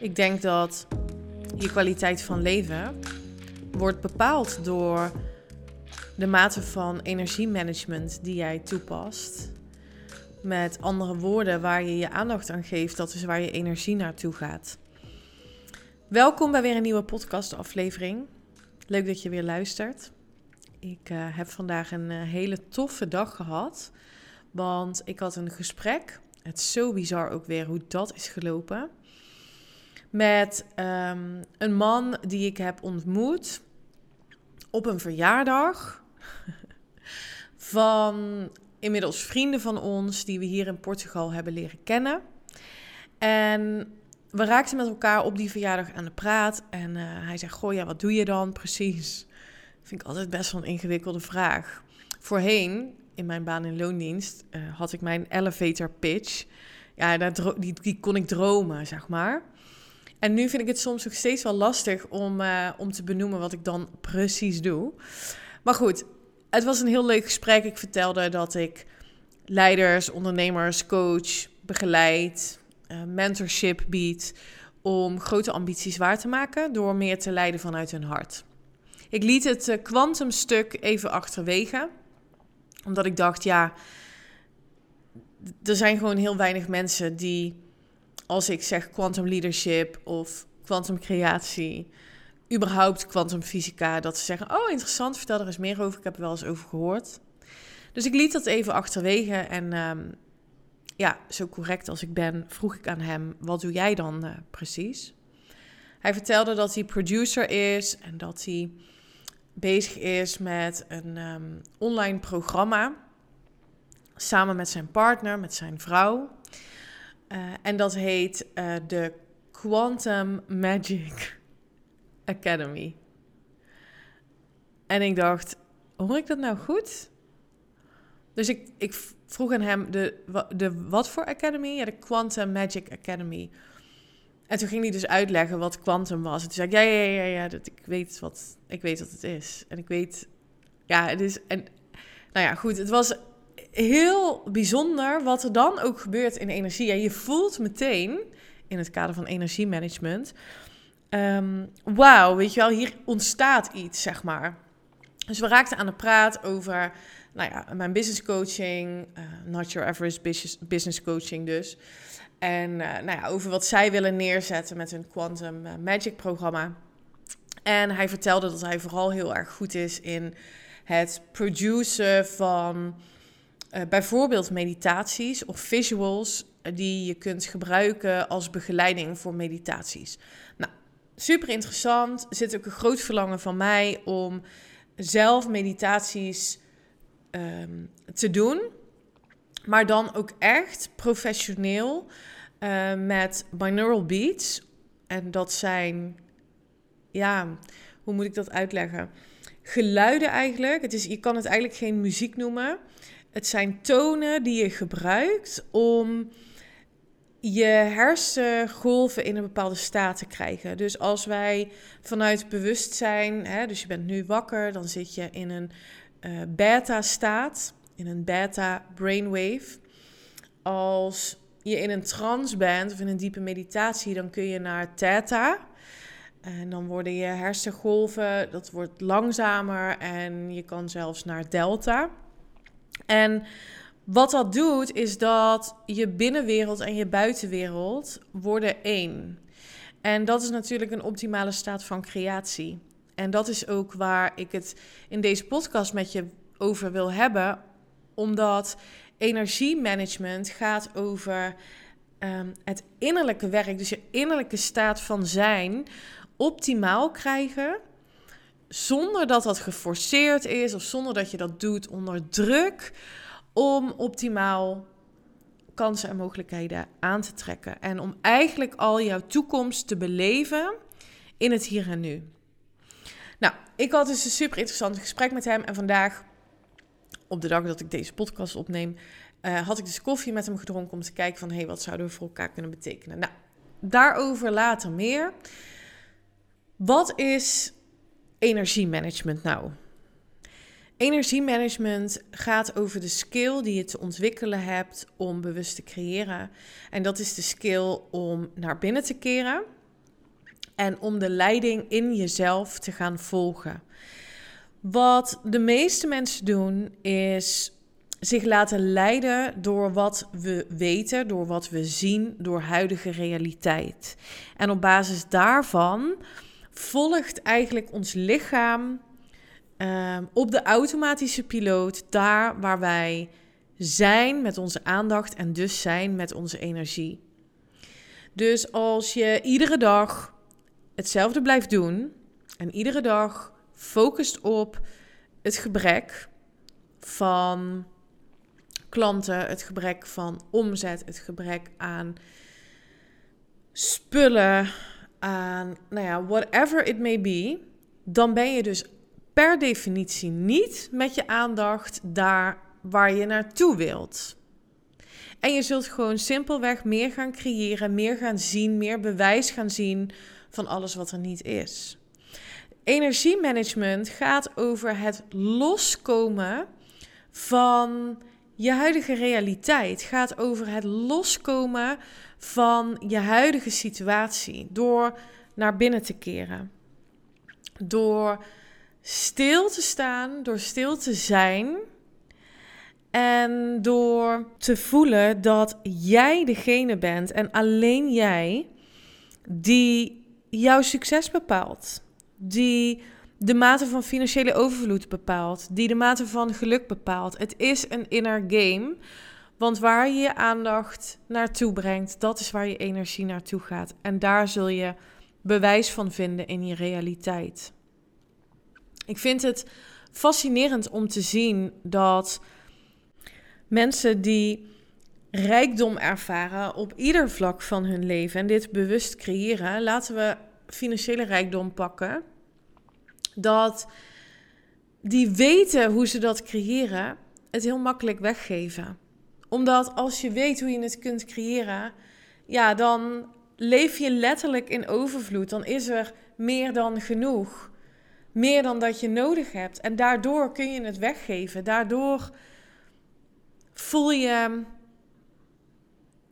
Ik denk dat je kwaliteit van leven wordt bepaald door de mate van energiemanagement die jij toepast. Met andere woorden, waar je je aandacht aan geeft, dat is waar je energie naartoe gaat. Welkom bij weer een nieuwe podcastaflevering. Leuk dat je weer luistert. Ik uh, heb vandaag een uh, hele toffe dag gehad, want ik had een gesprek. Het is zo bizar ook weer hoe dat is gelopen. Met um, een man die ik heb ontmoet op een verjaardag van inmiddels vrienden van ons die we hier in Portugal hebben leren kennen. En we raakten met elkaar op die verjaardag aan de praat. En uh, hij zei: Goh, ja, wat doe je dan precies? Vind ik altijd best wel een ingewikkelde vraag. Voorheen, in mijn baan in loondienst, uh, had ik mijn elevator pitch. Ja, die, die kon ik dromen, zeg maar. En nu vind ik het soms ook steeds wel lastig om, uh, om te benoemen wat ik dan precies doe. Maar goed, het was een heel leuk gesprek. Ik vertelde dat ik leiders, ondernemers, coach, begeleid, uh, mentorship bied om grote ambities waar te maken door meer te leiden vanuit hun hart. Ik liet het kwantumstuk even achterwege, omdat ik dacht, ja, er zijn gewoon heel weinig mensen die als ik zeg quantum leadership of quantum creatie, überhaupt kwantumfysica, dat ze zeggen: Oh, interessant, vertel er eens meer over. Ik heb er wel eens over gehoord. Dus ik liet dat even achterwege en um, ja, zo correct als ik ben, vroeg ik aan hem: Wat doe jij dan uh, precies? Hij vertelde dat hij producer is en dat hij bezig is met een um, online programma. Samen met zijn partner, met zijn vrouw. Uh, en dat heet uh, de Quantum Magic Academy. En ik dacht, hoor ik dat nou goed? Dus ik, ik vroeg aan hem, de, de wat voor academy? Ja, de Quantum Magic Academy. En toen ging hij dus uitleggen wat quantum was. En toen zei ik, ja, ja, ja, ja, dat, ik, weet wat, ik weet wat het is. En ik weet, ja, het is... En, nou ja, goed, het was heel bijzonder wat er dan ook gebeurt in energie. En je voelt meteen, in het kader van energiemanagement, um, wauw, weet je wel, hier ontstaat iets, zeg maar. Dus we raakten aan de praat over, nou ja, mijn business coaching, uh, not your average business, coaching dus. En uh, nou ja, over wat zij willen neerzetten met hun Quantum uh, Magic programma. En hij vertelde dat hij vooral heel erg goed is in het produceren van uh, bijvoorbeeld meditaties of visuals die je kunt gebruiken als begeleiding voor meditaties. Nou, super interessant. Er zit ook een groot verlangen van mij om zelf meditaties um, te doen. Maar dan ook echt professioneel uh, met binaural beats. En dat zijn, ja, hoe moet ik dat uitleggen? Geluiden eigenlijk. Het is, je kan het eigenlijk geen muziek noemen. Het zijn tonen die je gebruikt om je hersengolven in een bepaalde staat te krijgen. Dus als wij vanuit bewustzijn, hè, dus je bent nu wakker, dan zit je in een uh, beta-staat, in een beta-brainwave. Als je in een trance bent of in een diepe meditatie, dan kun je naar theta. En dan worden je hersengolven, dat wordt langzamer en je kan zelfs naar delta. En wat dat doet, is dat je binnenwereld en je buitenwereld worden één. En dat is natuurlijk een optimale staat van creatie. En dat is ook waar ik het in deze podcast met je over wil hebben, omdat energiemanagement gaat over um, het innerlijke werk, dus je innerlijke staat van zijn, optimaal krijgen zonder dat dat geforceerd is of zonder dat je dat doet onder druk, om optimaal kansen en mogelijkheden aan te trekken. En om eigenlijk al jouw toekomst te beleven in het hier en nu. Nou, ik had dus een super interessant gesprek met hem. En vandaag, op de dag dat ik deze podcast opneem, uh, had ik dus koffie met hem gedronken om te kijken van... hé, hey, wat zouden we voor elkaar kunnen betekenen? Nou, daarover later meer. Wat is energiemanagement nou? Energiemanagement gaat over de skill die je te ontwikkelen hebt om bewust te creëren. En dat is de skill om naar binnen te keren en om de leiding in jezelf te gaan volgen. Wat de meeste mensen doen is zich laten leiden door wat we weten, door wat we zien, door huidige realiteit. En op basis daarvan volgt eigenlijk ons lichaam uh, op de automatische piloot daar waar wij zijn met onze aandacht en dus zijn met onze energie. Dus als je iedere dag hetzelfde blijft doen en iedere dag focust op het gebrek van klanten, het gebrek van omzet, het gebrek aan spullen, aan, nou ja, whatever it may be, dan ben je dus per definitie niet met je aandacht daar waar je naartoe wilt. En je zult gewoon simpelweg meer gaan creëren, meer gaan zien, meer bewijs gaan zien van alles wat er niet is. Energiemanagement gaat over het loskomen van je huidige realiteit. Gaat over het loskomen van je huidige situatie. Door naar binnen te keren. Door stil te staan, door stil te zijn. En door te voelen dat jij degene bent en alleen jij die jouw succes bepaalt. Die de mate van financiële overvloed bepaalt. Die de mate van geluk bepaalt. Het is een inner game. Want waar je je aandacht naartoe brengt, dat is waar je energie naartoe gaat. En daar zul je bewijs van vinden in je realiteit. Ik vind het fascinerend om te zien dat mensen die rijkdom ervaren op ieder vlak van hun leven en dit bewust creëren, laten we financiële rijkdom pakken, dat die weten hoe ze dat creëren, het heel makkelijk weggeven. Omdat als je weet hoe je het kunt creëren, ja, dan leef je letterlijk in overvloed. Dan is er meer dan genoeg. Meer dan dat je nodig hebt. En daardoor kun je het weggeven. Daardoor voel je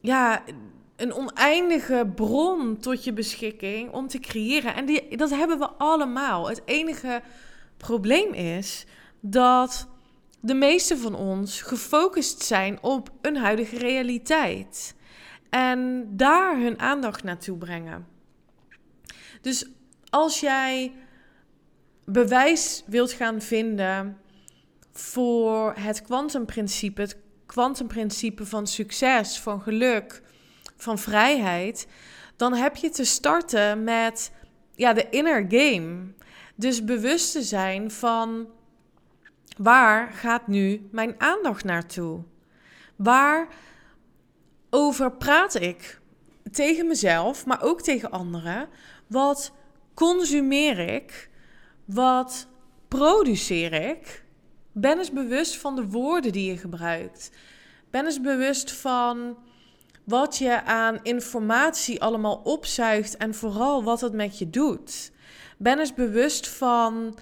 ja, een oneindige bron tot je beschikking om te creëren. En die, dat hebben we allemaal. Het enige probleem is dat de meeste van ons gefocust zijn op een huidige realiteit. En daar hun aandacht naartoe brengen. Dus als jij bewijs wilt gaan vinden voor het kwantumprincipe, het kwantumprincipe van succes, van geluk, van vrijheid, dan heb je te starten met ja, de inner game. Dus bewust te zijn van waar gaat nu mijn aandacht naartoe? Waar over praat ik tegen mezelf, maar ook tegen anderen? Wat consumeer ik? Wat produceer ik? Ben eens bewust van de woorden die je gebruikt. Ben eens bewust van wat je aan informatie allemaal opzuigt en vooral wat het met je doet. Ben eens bewust van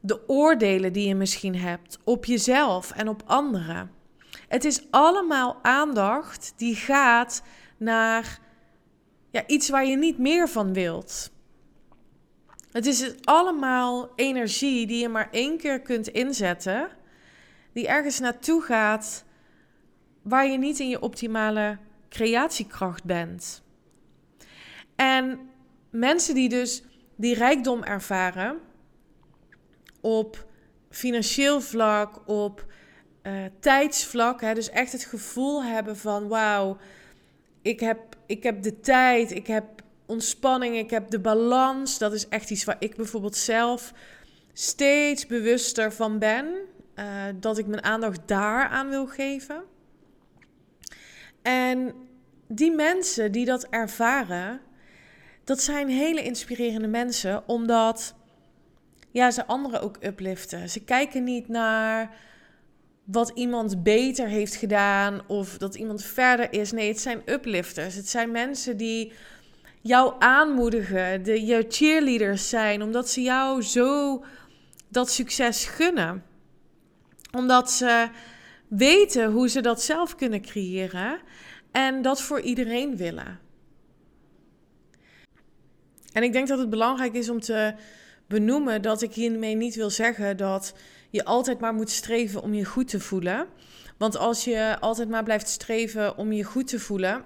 de oordelen die je misschien hebt op jezelf en op anderen. Het is allemaal aandacht die gaat naar ja, iets waar je niet meer van wilt. Het is allemaal energie die je maar één keer kunt inzetten, die ergens naartoe gaat waar je niet in je optimale creatiekracht bent. En mensen die dus die rijkdom ervaren op financieel vlak, op uh, tijdsvlak, hè, dus echt het gevoel hebben van wauw, ik heb, ik heb de tijd, ik heb ontspanning, ik heb de balans. Dat is echt iets waar ik bijvoorbeeld zelf steeds bewuster van ben. Uh, dat ik mijn aandacht daar aan wil geven. En die mensen die dat ervaren, dat zijn hele inspirerende mensen, omdat ja, ze anderen ook upliften. Ze kijken niet naar wat iemand beter heeft gedaan of dat iemand verder is. Nee, het zijn uplifters. Het zijn mensen die jou aanmoedigen, de, je cheerleaders zijn, omdat ze jou zo dat succes gunnen. Omdat ze weten hoe ze dat zelf kunnen creëren en dat voor iedereen willen. En ik denk dat het belangrijk is om te benoemen dat ik hiermee niet wil zeggen dat je altijd maar moet streven om je goed te voelen. Want als je altijd maar blijft streven om je goed te voelen,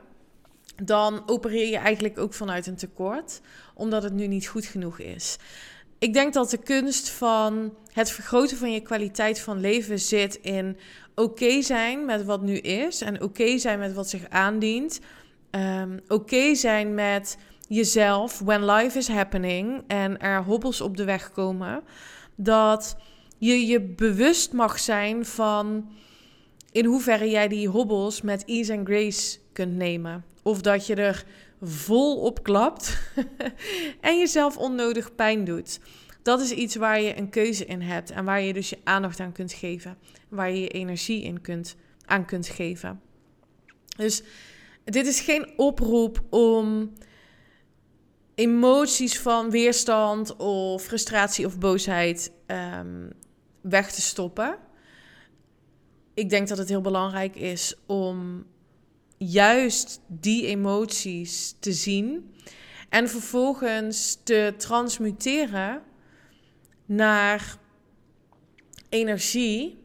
dan opereer je eigenlijk ook vanuit een tekort, omdat het nu niet goed genoeg is. Ik denk dat de kunst van het vergroten van je kwaliteit van leven zit in oké zijn met wat nu is en oké zijn met wat zich aandient. Um, oké zijn met jezelf when life is happening en er hobbels op de weg komen. Dat je je bewust mag zijn van in hoeverre jij die hobbels met ease and grace kunt nemen. Of dat je er vol op klapt en jezelf onnodig pijn doet. Dat is iets waar je een keuze in hebt en waar je dus je aandacht aan kunt geven. Waar je je energie in kunt, aan kunt geven. Dus dit is geen oproep om emoties van weerstand of frustratie of boosheid um, weg te stoppen. Ik denk dat het heel belangrijk is om juist die emoties te zien en vervolgens te transmuteren naar energie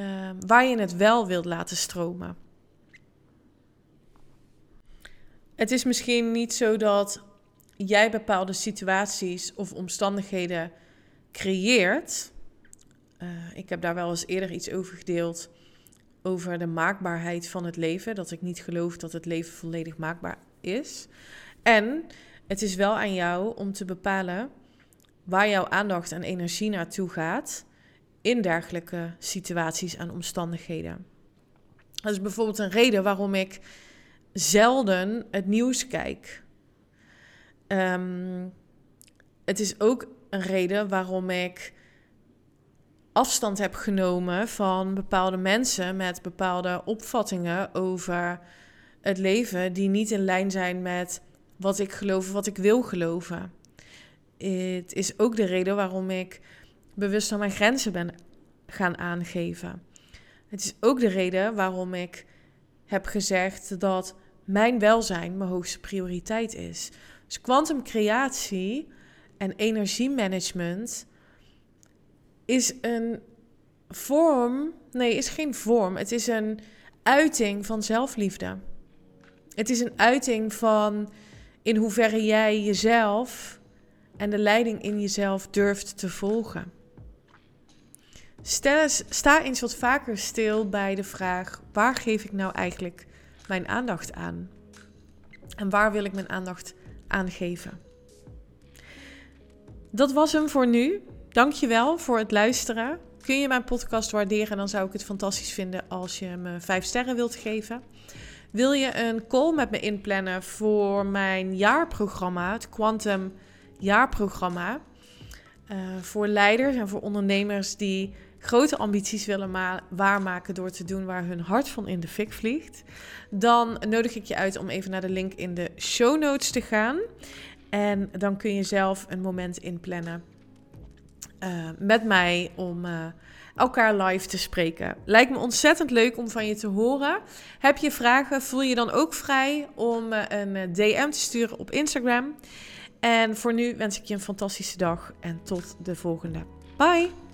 uh, waar je het wel wilt laten stromen. Het is misschien niet zo dat jij bepaalde situaties of omstandigheden creëert. Uh, ik heb daar wel eens eerder iets over gedeeld. Over de maakbaarheid van het leven. Dat ik niet geloof dat het leven volledig maakbaar is. En het is wel aan jou om te bepalen waar jouw aandacht en energie naartoe gaat in dergelijke situaties en omstandigheden. Dat is bijvoorbeeld een reden waarom ik zelden het nieuws kijk. Um, het is ook een reden waarom ik afstand heb genomen van bepaalde mensen met bepaalde opvattingen over het leven die niet in lijn zijn met wat ik geloof, wat ik wil geloven. Het is ook de reden waarom ik bewust van mijn grenzen ben gaan aangeven. Het is ook de reden waarom ik heb gezegd dat mijn welzijn mijn hoogste prioriteit is. Dus kwantumcreatie en energiemanagement is een vorm, nee, is geen vorm. Het is een uiting van zelfliefde. Het is een uiting van in hoeverre jij jezelf en de leiding in jezelf durft te volgen. Stel, sta eens wat vaker stil bij de vraag: waar geef ik nou eigenlijk mijn aandacht aan? En waar wil ik mijn aandacht aan geven? Dat was hem voor nu. Dankjewel voor het luisteren. Kun je mijn podcast waarderen, dan zou ik het fantastisch vinden als je me 5 sterren wilt geven. Wil je een call met me inplannen voor mijn jaarprogramma, het Quantum Jaarprogramma? Uh, voor leiders en voor ondernemers die grote ambities willen waarmaken door te doen waar hun hart van in de fik vliegt, dan nodig ik je uit om even naar de link in de show notes te gaan. En dan kun je zelf een moment inplannen uh, met mij om uh, elkaar live te spreken. Lijkt me ontzettend leuk om van je te horen. Heb je vragen? Voel je dan ook vrij om uh, een DM te sturen op Instagram. En voor nu wens ik je een fantastische dag en tot de volgende. Bye!